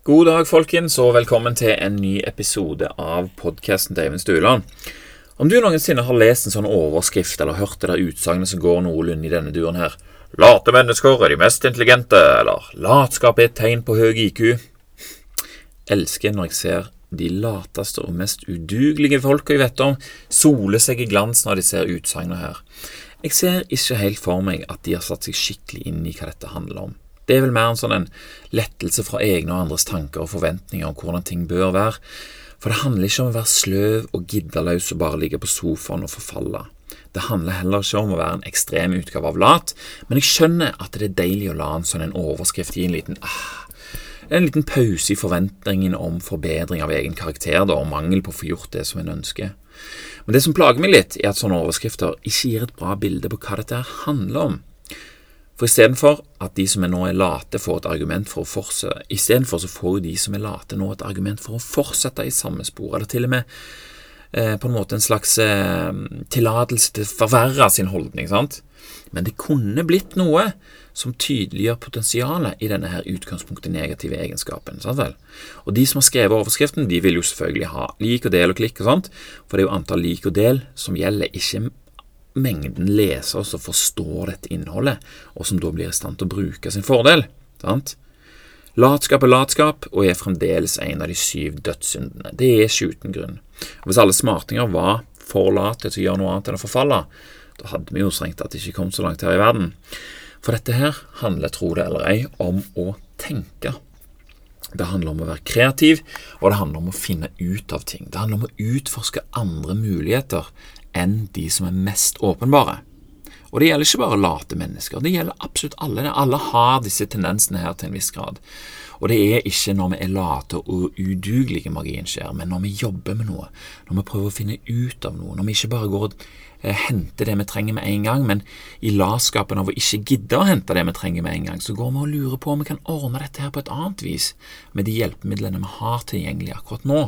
God dag, folkens, og velkommen til en ny episode av podkasten til Eivind Stueland. Om du noensinne har lest en sånn overskrift eller hørt det der utsagnet som går noenlunde i denne duren her Late mennesker er de mest intelligente, eller latskap er et tegn på høy IQ. Elsker når jeg ser de lateste og mest udugelige folka jeg vet om, sole seg i glans når de ser utsagnene her. Jeg ser ikke helt for meg at de har satt seg skikkelig inn i hva dette handler om. Det er vel mer en sånn en lettelse fra egne og andres tanker og forventninger om hvordan ting bør være. For det handler ikke om å være sløv og giddaløs og bare ligge på sofaen og forfalle. Det handler heller ikke om å være en ekstrem utgave av lat, men jeg skjønner at det er deilig å la en sånn en overskrift gi en liten ah, en liten pause i forventningen om forbedring av egen karakter da, og mangel på å få gjort det som en ønsker. Men det som plager meg litt, er at sånne overskrifter ikke gir et bra bilde på hva dette handler om. For istedenfor at de som er nå er late, får et argument for å fortsette, istedenfor så får de som er late nå et argument for å fortsette i samme spor, eller til og med Eh, på en måte en slags eh, tillatelse til å forverre sin holdning. sant? Men det kunne blitt noe som tydeliggjør potensialet i denne her utgangspunktet negative egenskapen. sant vel? Og De som har skrevet overskriften, de vil jo selvfølgelig ha lik og del og klikk og sånt, for det er jo antall lik og del som gjelder, ikke mengden lesere som forstår dette innholdet, og som da blir i stand til å bruke sin fordel. sant? Latskap er latskap, og er fremdeles en av de syv dødssyndene. Det er ikke uten grunn. Og Hvis alle smartinger var for late til å gjøre noe annet enn å forfalle, da hadde vi jo strengt tatt ikke kommet så langt her i verden. For dette her handler, tro det eller ei, om å tenke. Det handler om å være kreativ, og det handler om å finne ut av ting. Det handler om å utforske andre muligheter enn de som er mest åpenbare. Og det gjelder ikke bare late mennesker, det gjelder absolutt alle. Alle har disse tendensene her til en viss grad. Og det er ikke når vi er late og udugelige magien skjer, men når vi jobber med noe, når vi prøver å finne ut av noe, når vi ikke bare går og eh, henter det vi trenger med en gang, men i latskapen av å ikke gidde å hente det vi trenger med en gang, så går vi og lurer på om vi kan ordne dette her på et annet vis med de hjelpemidlene vi har tilgjengelig akkurat nå.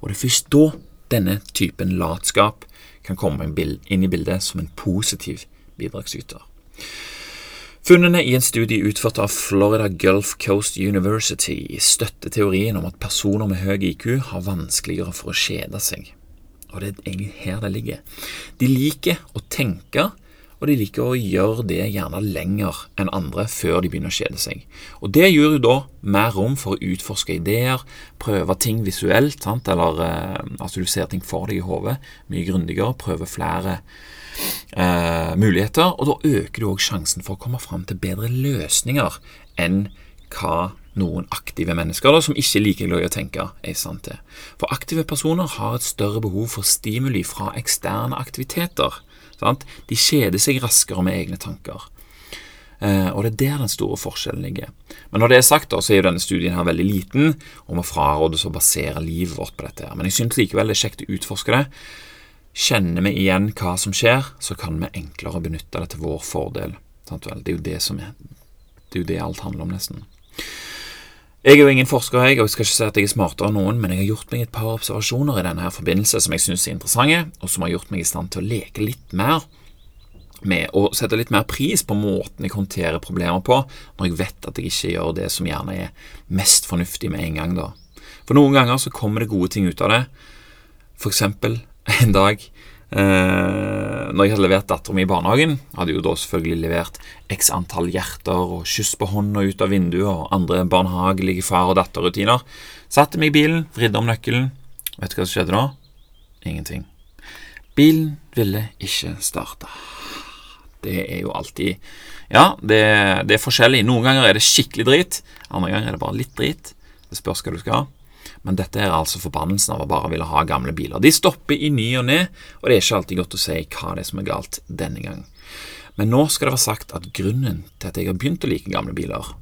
Og det er først da denne typen latskap kan komme inn i bildet som en positiv bidragsyter. Funnene i en studie utført av Florida Gulf Coast University støtter teorien om at personer med høy IQ har vanskeligere for å kjede seg. Og det er egentlig her det ligger. De liker å tenke, og de liker å gjøre det gjerne lenger enn andre før de begynner å kjede seg. Og Det gjør jo da mer rom for å utforske ideer, prøve ting visuelt, sant? eller eh, altså du ser ting for deg i hodet mye grundigere, prøve flere eh, muligheter, og da øker du òg sjansen for å komme fram til bedre løsninger enn hva noen aktive mennesker da, som ikke liker glad i å tenke, er i stand til. For aktive personer har et større behov for stimuli fra eksterne aktiviteter. Sant? De kjeder seg raskere med egne tanker. Eh, og det er der den store forskjellen ligger. Men når det er sagt, da, så er jo denne studien her veldig liten, og vi frarådes å basere livet vårt på dette. her. Men jeg synes likevel det er kjekt å utforske det. Kjenner vi igjen hva som skjer, så kan vi enklere benytte det til vår fordel. Det er jo det som er Det er jo det alt handler om, nesten. Jeg er jo ingen forsker, jeg, og jeg skal ikke si at jeg er smartere enn noen, men jeg har gjort meg et par observasjoner i denne her forbindelse som jeg syns er interessante, og som har gjort meg i stand til å leke litt mer med å sette litt mer pris på måten jeg håndterer problemer på, når jeg vet at jeg ikke gjør det som gjerne er mest fornuftig med en gang. da. For noen ganger så kommer det gode ting ut av det. For eksempel en dag når jeg hadde levert dattera mi i barnehagen, hadde jo da selvfølgelig levert x antall hjerter og kyss på hånda ut av vinduet og andre barnehagelige far- og datterrutiner. Satte meg i bilen, vridde om nøkkelen. Vet du hva som skjedde da? Ingenting. Bilen ville ikke starte. Det er jo alltid Ja, det, det er forskjellig. Noen ganger er det skikkelig drit, andre ganger er det bare litt drit. Det spørs hva du skal ha. Men dette er altså forbannelsen av å bare ville ha gamle biler. De stopper i ny og ne, og det er ikke alltid godt å si hva det er som er galt denne gang. Men nå skal det være sagt at grunnen til at jeg har begynt å like gamle biler,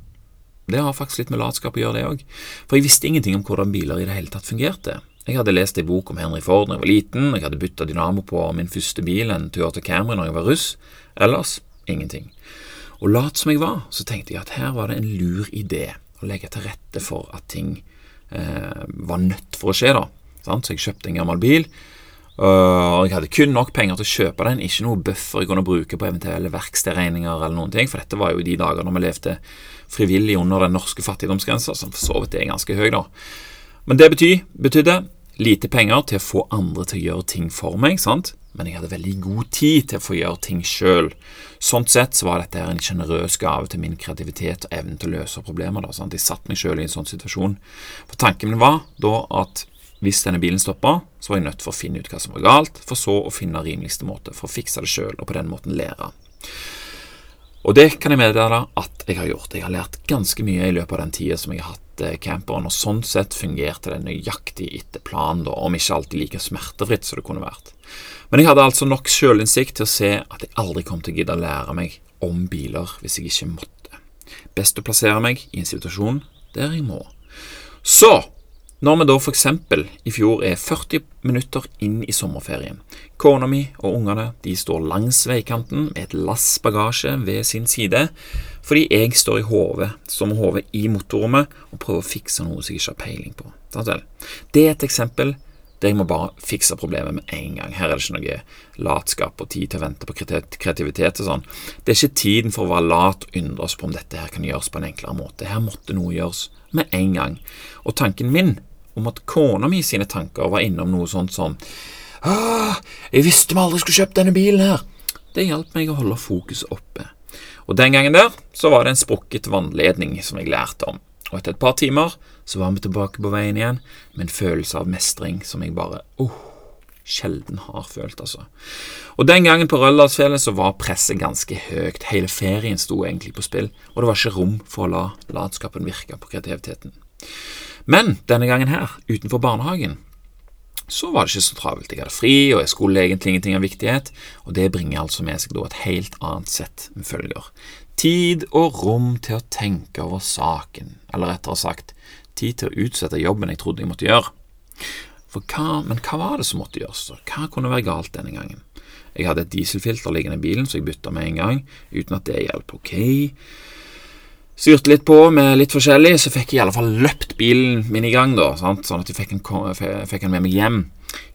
det har faktisk litt med latskap å gjøre, det òg. For jeg visste ingenting om hvordan biler i det hele tatt fungerte. Jeg hadde lest ei bok om Henry Ford da jeg var liten, jeg hadde bytta dynamo på min første bil, en Toyota Camry, når jeg var russ. Ellers ingenting. Og lat som jeg var, så tenkte jeg at her var det en lur idé å legge til rette for at ting eh, var nødt for å skje. da sant? Så jeg kjøpte en gammel bil. Og jeg hadde kun nok penger til å kjøpe den, ikke noe buffer jeg kunne bruke på eventuelle verkstedregninger eller noen ting, for dette var jo de dager når vi levde frivillig under den norske fattigdomsgrensa, som for så vidt er ganske høy, da. Men det betyr, betydde lite penger til å få andre til å gjøre ting for meg, sant? Men jeg hadde veldig god tid til å få gjøre ting sjøl. Sånn sett så var dette en sjenerøs gave til min kreativitet og evnen til å løse problemer. Da, sant? Jeg satte meg sjøl i en sånn situasjon. For tanken min var da at hvis denne bilen stoppa, så var jeg nødt for å finne ut hva som var galt, for så å finne rimeligste måte for å fikse det sjøl, og på den måten lære. Og det kan jeg meddele at jeg har gjort. Jeg har lært ganske mye i løpet av den tida som jeg har hatt eh, camperen, og sånn sett fungerte det nøyaktig etter planen, da, om ikke alltid like smertefritt som det kunne vært. Men jeg hadde altså nok sjølinnsikt til å se at jeg aldri kom til å gidde å lære meg om biler hvis jeg ikke måtte. Best å plassere meg i en situasjon der jeg må. Så når vi da f.eks. i fjor er 40 minutter inn i sommerferien, kona mi og ungene de står langs veikanten med et lass bagasje ved sin side, fordi jeg står i hodet, som hodet i motorrommet og prøver å fikse noe som jeg ikke har peiling på. Det er et eksempel der jeg må bare fikse problemet med en gang. Her er det ikke noe latskap og tid til å vente på kreativitet og sånn. Det er ikke tiden for å være lat og undre oss på om dette her kan gjøres på en enklere måte. Her måtte noe gjøres med en gang. Og tanken min om at kona mi sine tanker var innom noe sånt som ah, 'Jeg visste vi aldri skulle kjøpt denne bilen her.' Det hjalp meg å holde fokuset oppe. Og den gangen der så var det en sprukket vannledning som jeg lærte om. Og etter et par timer så var vi tilbake på veien igjen med en følelse av mestring som jeg bare oh, sjelden har følt, altså. Og den gangen på Røldalsfjellet så var presset ganske høyt. Hele ferien sto egentlig på spill, og det var ikke rom for å la latskapen virke på kreativiteten. Men denne gangen her, utenfor barnehagen, så var det ikke så travelt. Jeg hadde fri, og jeg skulle egentlig ingenting av viktighet, og det bringer altså med seg da et helt annet sett med følger. Tid og rom til å tenke over saken, eller rettere sagt, tid til å utsette jobben jeg trodde jeg måtte gjøre. Hva, men hva var det som måtte gjøres? Hva kunne være galt denne gangen? Jeg hadde et dieselfilter liggende i bilen, så jeg bytta med en gang, uten at det hjalp. Ok, Styrte litt på med litt forskjellig, så fikk jeg i alle fall løpt bilen min i gang, da, sant? sånn at jeg fikk den, fikk den med meg hjem.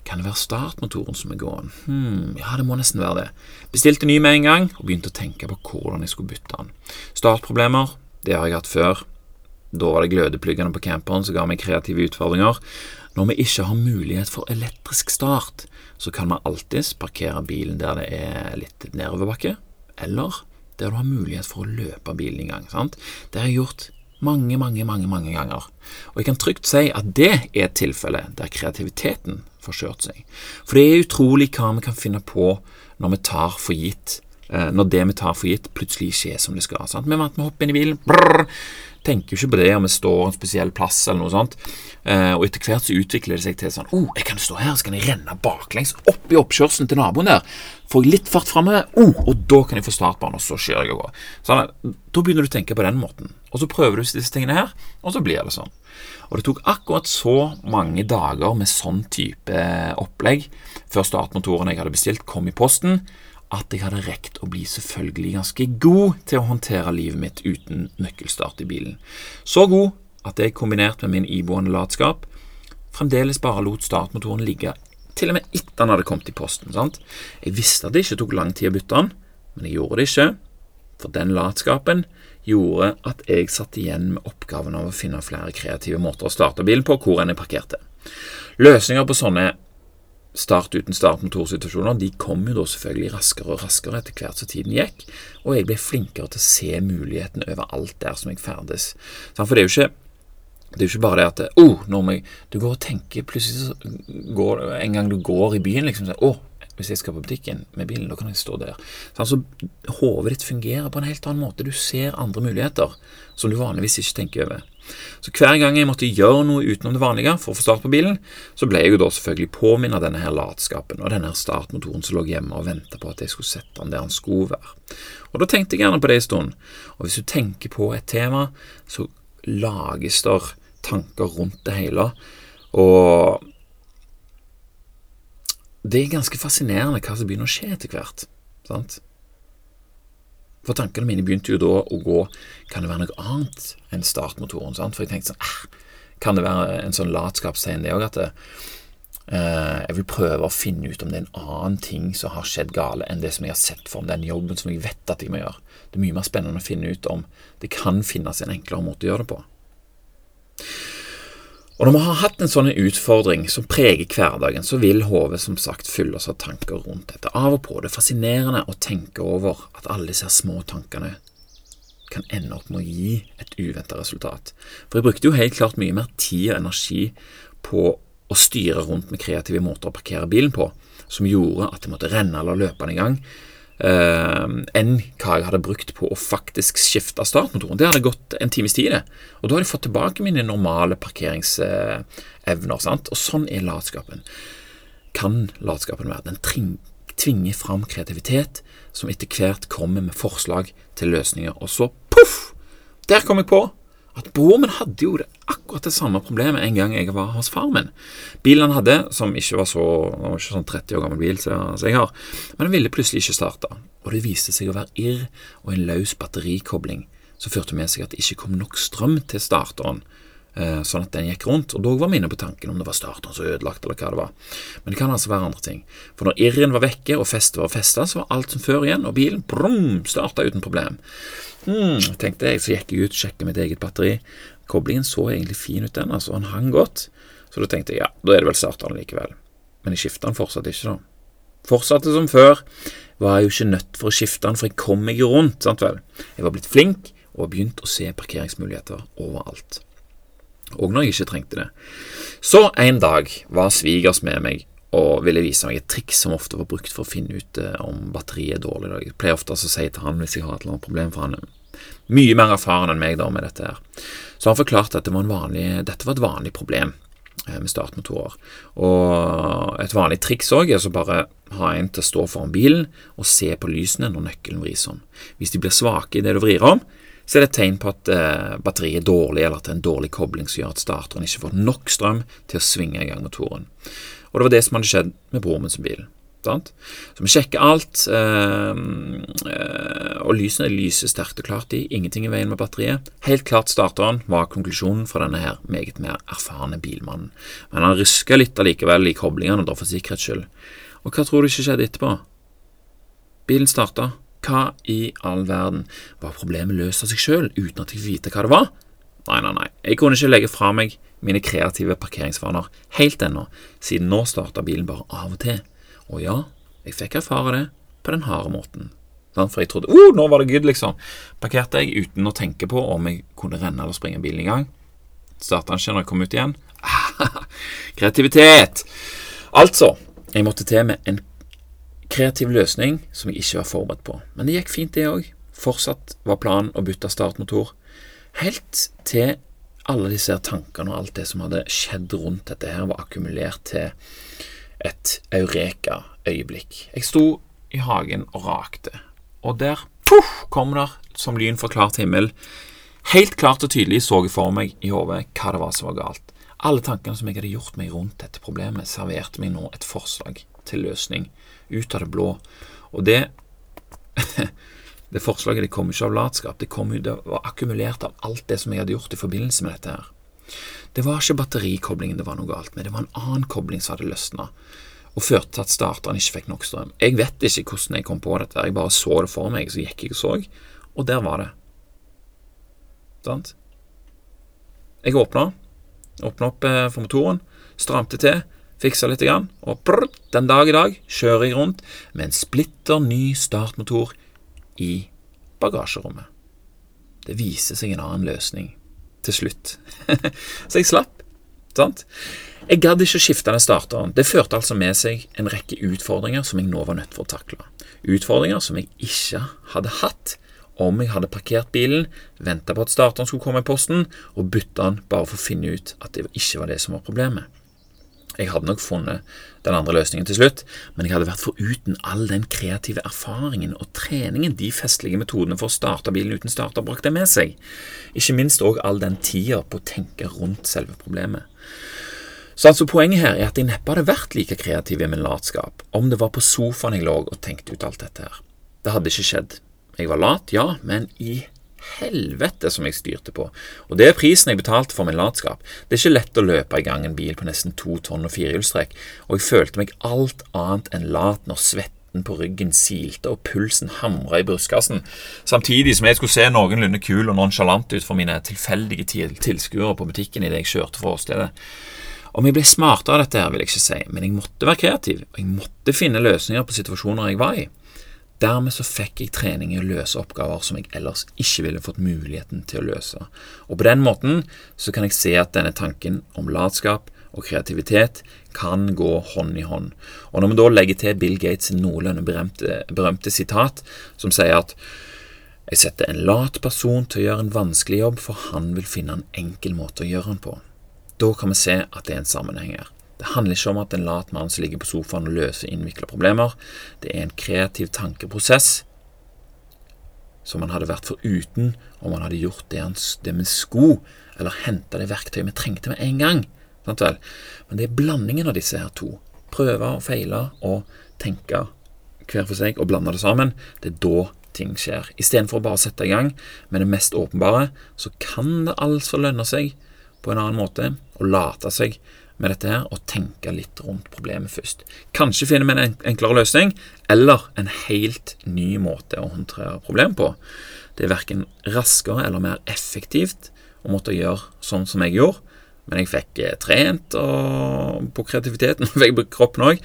Kan det være startmotoren som er gåen? Hmm, ja, det må nesten være det. Bestilte ny med en gang, og begynte å tenke på hvordan jeg skulle bytte den. Startproblemer, det har jeg hatt før. Da var det glødepluggene på camperen som ga meg kreative utfordringer. Når vi ikke har mulighet for elektrisk start, så kan vi alltids parkere bilen der det er litt nedoverbakke, eller der du har mulighet for å løpe bilen i gang. Sant? Det har jeg gjort mange, mange, mange mange ganger. Og jeg kan trygt si at det er et tilfelle der kreativiteten får kjørt seg. For det er utrolig hva vi kan finne på når vi tar for gitt eh, når det vi tar for gitt, plutselig ikke er som det skal. Sant? Vi, må hoppe inn i bilen, brrr, tenker jo ikke på det om vi står en spesiell plass eller noe sånt. Eh, og etter hvert så utvikler det seg til sånn oh, jeg kan stå her, så kan jeg renne baklengs opp i oppkjørselen til naboen der. Får jeg litt fart framover, oh, og da kan jeg få startbanen, og så skjer jeg av gå Sånn, da begynner du å tenke på den måten. Og så prøver du disse tingene her, og så blir det sånn. Og det tok akkurat så mange dager med sånn type opplegg før startmotoren jeg hadde bestilt, kom i posten at jeg hadde rekt å bli selvfølgelig ganske god til å håndtere livet mitt uten nøkkelstart i bilen. Så god at jeg kombinert med min iboende latskap fremdeles bare lot startmotoren ligge til og med etter den hadde kommet i posten. sant? Jeg visste at det ikke tok lang tid å bytte den, men jeg gjorde det ikke, for den latskapen gjorde at jeg satt igjen med oppgaven av å finne flere kreative måter å starte bilen på hvor enn jeg parkerte. Løsninger på sånne start uten startmotorsituasjoner, de kom jo da selvfølgelig raskere og raskere etter hvert som tiden gikk, og jeg ble flinkere til å se mulighetene overalt der som jeg ferdes. For det er jo ikke det er jo ikke bare det at oh, når jeg, Du går og tenker Plutselig går En gang du går i byen, liksom så, oh, hvis jeg skal på butikken med bilen, da kan jeg stå der. Så altså, Hodet ditt fungerer på en helt annen måte. Du ser andre muligheter som du vanligvis ikke tenker over. Så hver gang jeg måtte gjøre noe utenom det vanlige for å få start på bilen, så ble jeg jo da selvfølgelig påminnet denne her latskapen og denne her startmotoren som lå hjemme og ventet på at jeg skulle sette den der den skulle være. Og da tenkte jeg gjerne på det en stund. Og hvis du tenker på et tema, så lages der tanker rundt det hele. Og det er ganske fascinerende hva som begynner å skje etter hvert. sant? For tankene mine begynte jo da å gå Kan det være noe annet enn startmotoren? Sant? For jeg tenkte sånn ah, Kan det være en sånn latskapstegn, det òg, at det, Eh, jeg vil prøve å finne ut om det er en annen ting som har skjedd gale enn det som jeg har sett for meg, den jobben som jeg vet at jeg må gjøre. Det er mye mer spennende å finne ut om det kan finnes en enklere måte å gjøre det på. Og når vi har hatt en sånn utfordring som preger hverdagen, så vil hodet som sagt fylle oss av tanker rundt dette. Av og på det er fascinerende å tenke over at alle disse små tankene kan ende opp med å gi et uventa resultat. For jeg brukte jo helt klart mye mer tid og energi på å styre rundt med kreative måter å parkere bilen på, som gjorde at jeg måtte renne eller løpe den i gang, enn hva jeg hadde brukt på å faktisk skifte startmotoren. Det hadde gått en times tid, det. Og da hadde jeg fått tilbake mine normale parkeringsevner. Sant? Og sånn er latskapen. Kan latskapen være. Den tvinger fram kreativitet, som etter hvert kommer med forslag til løsninger. Og så poff! Der kom jeg på at broren min hadde jo det, akkurat det samme problemet en gang jeg var hos far min. Bilen han hadde, som ikke var så var ikke sånn 30 år gammel bil som jeg har, men den ville plutselig ikke starte. Og det viste seg å være irr og en løs batterikobling som førte med seg at det ikke kom nok strøm til starteren, eh, sånn at den gikk rundt. Og da var vi inne på tanken om det var starteren som ødelagt, eller hva det var. Men det kan altså være andre ting. For når irren var vekke og festet var festa, så var alt som før igjen, og bilen brum, starta uten problem. Hmm, tenkte jeg, så gikk jeg ut, sjekket mitt eget batteri. Koblingen så egentlig fin ut, den, altså, han hang godt. Så da tenkte jeg ja, da er det vel starteren likevel. Men jeg skifta den fortsatt ikke, da. Fortsatte som før. Var jeg jo ikke nødt for å skifte den, for jeg kom meg jo rundt, sant vel. Jeg var blitt flink og begynt å se parkeringsmuligheter overalt. Og når jeg ikke trengte det. Så en dag var svigers med meg og ville vise meg et triks som ofte var brukt for å finne ut eh, om batteriet er dårlig. Jeg pleier ofte å si til han hvis jeg har et eller annet problem, for han er mye mer erfaren enn meg da med dette her. Så han forklarte at det var vanlig, dette var et vanlig problem eh, med startmotorer. Og et vanlig triks òg er å bare ha en til å stå foran bilen og se på lysene når nøkkelen vris om. Hvis de blir svake idet du vrir om, så er det et tegn på at eh, batteriet er dårlig, eller at det er en dårlig kobling som gjør at starteren ikke får nok strøm til å svinge i gang motoren. Og det var det som hadde skjedd med broren min som bil. Sant? Så vi sjekker alt, øh, øh, og lysene lyser sterkt og klart i. Ingenting i veien med batteriet. Helt klart starteren var konklusjonen fra denne her meget mer erfarne bilmannen. Men han ryska litt allikevel i koblingene, da for sikkerhets skyld. Og hva tror du ikke skjedde etterpå? Bilen starta. Hva i all verden? Var problemet løst av seg sjøl uten at jeg fikk vite hva det var? Nei, nei, nei. Jeg kunne ikke legge fra meg mine kreative parkeringsvaner helt ennå, siden nå starta bilen bare av og til. Og ja, jeg fikk erfare det på den harde måten. For jeg trodde oh, nå var det good, liksom. Parkerte jeg uten å tenke på om jeg kunne renne eller springe bilen i gang. Starta den ikke når jeg kom ut igjen. Kreativitet! Altså, jeg måtte til med en kreativ løsning som jeg ikke var forberedt på. Men det gikk fint, det òg. Fortsatt var planen å bytte startmotor. Helt til alle disse tankene og alt det som hadde skjedd rundt dette her, var akkumulert til et eureka-øyeblikk. Jeg sto i hagen og rakte, og der puff, kom der som lyn fra klart himmel. Helt klart og tydelig så jeg for meg i hodet hva det var som var galt. Alle tankene som jeg hadde gjort meg rundt dette problemet, serverte meg nå et forslag til løsning ut av det blå. Og det Det forslaget det kom ikke av latskap, det, kom, det var akkumulert av alt det som jeg hadde gjort i forbindelse med dette her. Det var ikke batterikoblingen det var noe galt med, det var en annen kobling som hadde løsna, og førte til at starteren ikke fikk nok strøm. Jeg vet ikke hvordan jeg kom på dette, jeg bare så det for meg, så gikk jeg og så, og der var det. Sant? Jeg åpna, åpna opp eh, for motoren, stramte til, fiksa litt, og prr, den dag i dag kjører jeg rundt med en splitter ny startmotor i bagasjerommet. Det viser seg en annen løsning til slutt. så jeg slapp. Sant? Jeg gadd ikke å skifte den starteren. Det førte altså med seg en rekke utfordringer som jeg nå var nødt for å takle. Utfordringer som jeg ikke hadde hatt om jeg hadde parkert bilen, venta på at starteren skulle komme i posten, og bytta den bare for å finne ut at det ikke var det som var problemet. Jeg hadde nok funnet den andre løsningen til slutt, men jeg hadde vært foruten all den kreative erfaringen og treningen de festlige metodene for å starte bilen uten starter brakte med seg. Ikke minst òg all den tida på å tenke rundt selve problemet. Så altså Poenget her er at jeg neppe hadde vært like kreativ i min latskap om det var på sofaen jeg lå og tenkte ut alt dette her. Det hadde ikke skjedd. Jeg var lat, ja, men i helvete som jeg styrte på. Og det er prisen jeg betalte for min latskap. Det er ikke lett å løpe i gang en bil på nesten to tonn og firehjulstrekk, og jeg følte meg alt annet enn lat når svetten på ryggen silte og pulsen hamra i brystkassen, samtidig som jeg skulle se noenlunde kul og nonsjalant ut for mine tilfeldige tilskuere på butikken idet jeg kjørte fra åstedet. Om jeg ble smartere av dette, her vil jeg ikke si, men jeg måtte være kreativ, og jeg måtte finne løsninger på situasjoner jeg var i. Dermed så fikk jeg trening i å løse oppgaver som jeg ellers ikke ville fått muligheten til å løse. Og på den måten så kan jeg se at denne tanken om latskap og kreativitet kan gå hånd i hånd. Og når vi da legger til Bill Gates' noenlunde berømte, berømte sitat, som sier at jeg setter en lat person til å gjøre en vanskelig jobb, for han vil finne en enkel måte å gjøre den på. Da kan vi se at det er en sammenheng her. Det handler ikke om at en lat mann som ligger på sofaen og løser innvikla problemer. Det er en kreativ tankeprosess som man hadde vært foruten om man hadde gjort det, han, det med sko, eller henta det verktøyet vi trengte med en gang. Men det er blandingen av disse her to. Prøve og feile og tenke hver for seg og blande det sammen. Det er da ting skjer. Istedenfor å bare sette i gang med det mest åpenbare, så kan det altså lønne seg på en annen måte og late seg med dette her og tenke litt rundt problemet først. Kanskje finner vi en enklere løsning, eller en helt ny måte å håndtere problemet på. Det er verken raskere eller mer effektivt å måtte gjøre sånn som jeg gjorde, men jeg fikk eh, trent på kreativiteten, fikk brukt kroppen òg.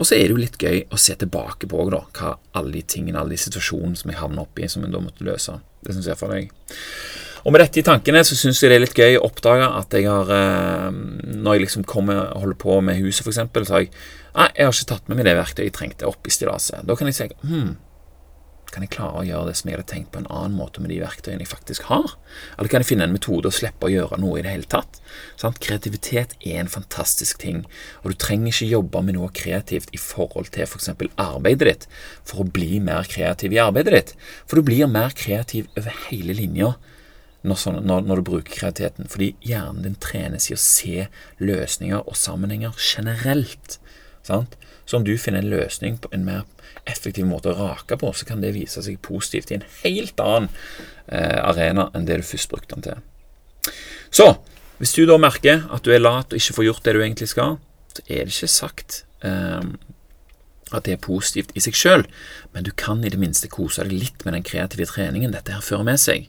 Og så er det jo litt gøy å se tilbake på da, hva alle de tingene, alle de situasjonene som jeg havna oppi, som jeg da måtte løse. Det syns jeg for deg. Og med dette i tankene så syns jeg det er litt gøy å oppdage at jeg har eh, Når jeg liksom kommer og holder på med huset, f.eks., så har jeg jeg har ikke tatt med meg det verktøyet jeg trengte opp i stillaset. Da kan jeg si hm, kan jeg klare å gjøre det som jeg hadde tenkt på en annen måte med de verktøyene jeg faktisk har? Eller kan jeg finne en metode og slippe å gjøre noe i det hele tatt? Sant? Kreativitet er en fantastisk ting, og du trenger ikke jobbe med noe kreativt i forhold til f.eks. For arbeidet ditt for å bli mer kreativ i arbeidet ditt. For du blir mer kreativ over hele linja når, sånn, når, når, du bruker kreativiteten. Fordi hjernen din trenes i å se løsninger og sammenhenger generelt. Sant? Så om du finner en løsning på en mer effektiv måte å rake på, så kan det vise seg positivt i en helt annen eh, arena enn det du først brukte den til. Så hvis du da merker at du er lat og ikke får gjort det du egentlig skal, så er det ikke sagt eh, at det er positivt i seg sjøl, men du kan i det minste kose deg litt med den kreative treningen dette her fører med seg.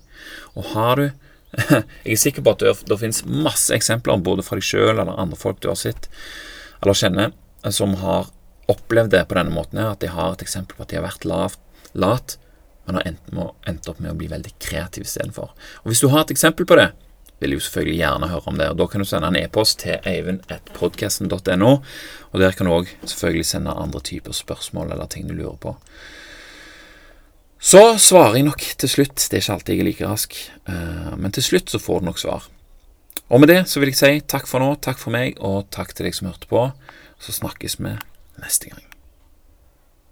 Og har du Jeg er sikker på at det, det finnes masse eksempler, både fra deg sjøl eller andre folk du har sett eller kjenner, som har opplevd det på denne måten, at de har et eksempel på at de har vært lavt, lat, men har endt, med, endt opp med å bli veldig kreativ istedenfor. Og hvis du har et eksempel på det, vil jeg jo selvfølgelig gjerne høre om det. og Da kan du sende en e-post til eivind.podkasten.no, og der kan du òg selvfølgelig sende andre typer spørsmål eller ting du lurer på. Så svarer jeg nok til slutt. Det er ikke alltid jeg er like rask, eh, men til slutt så får du nok svar. Og med det så vil jeg si takk for nå, takk for meg, og takk til deg som hørte på. Så snakkes vi neste gang.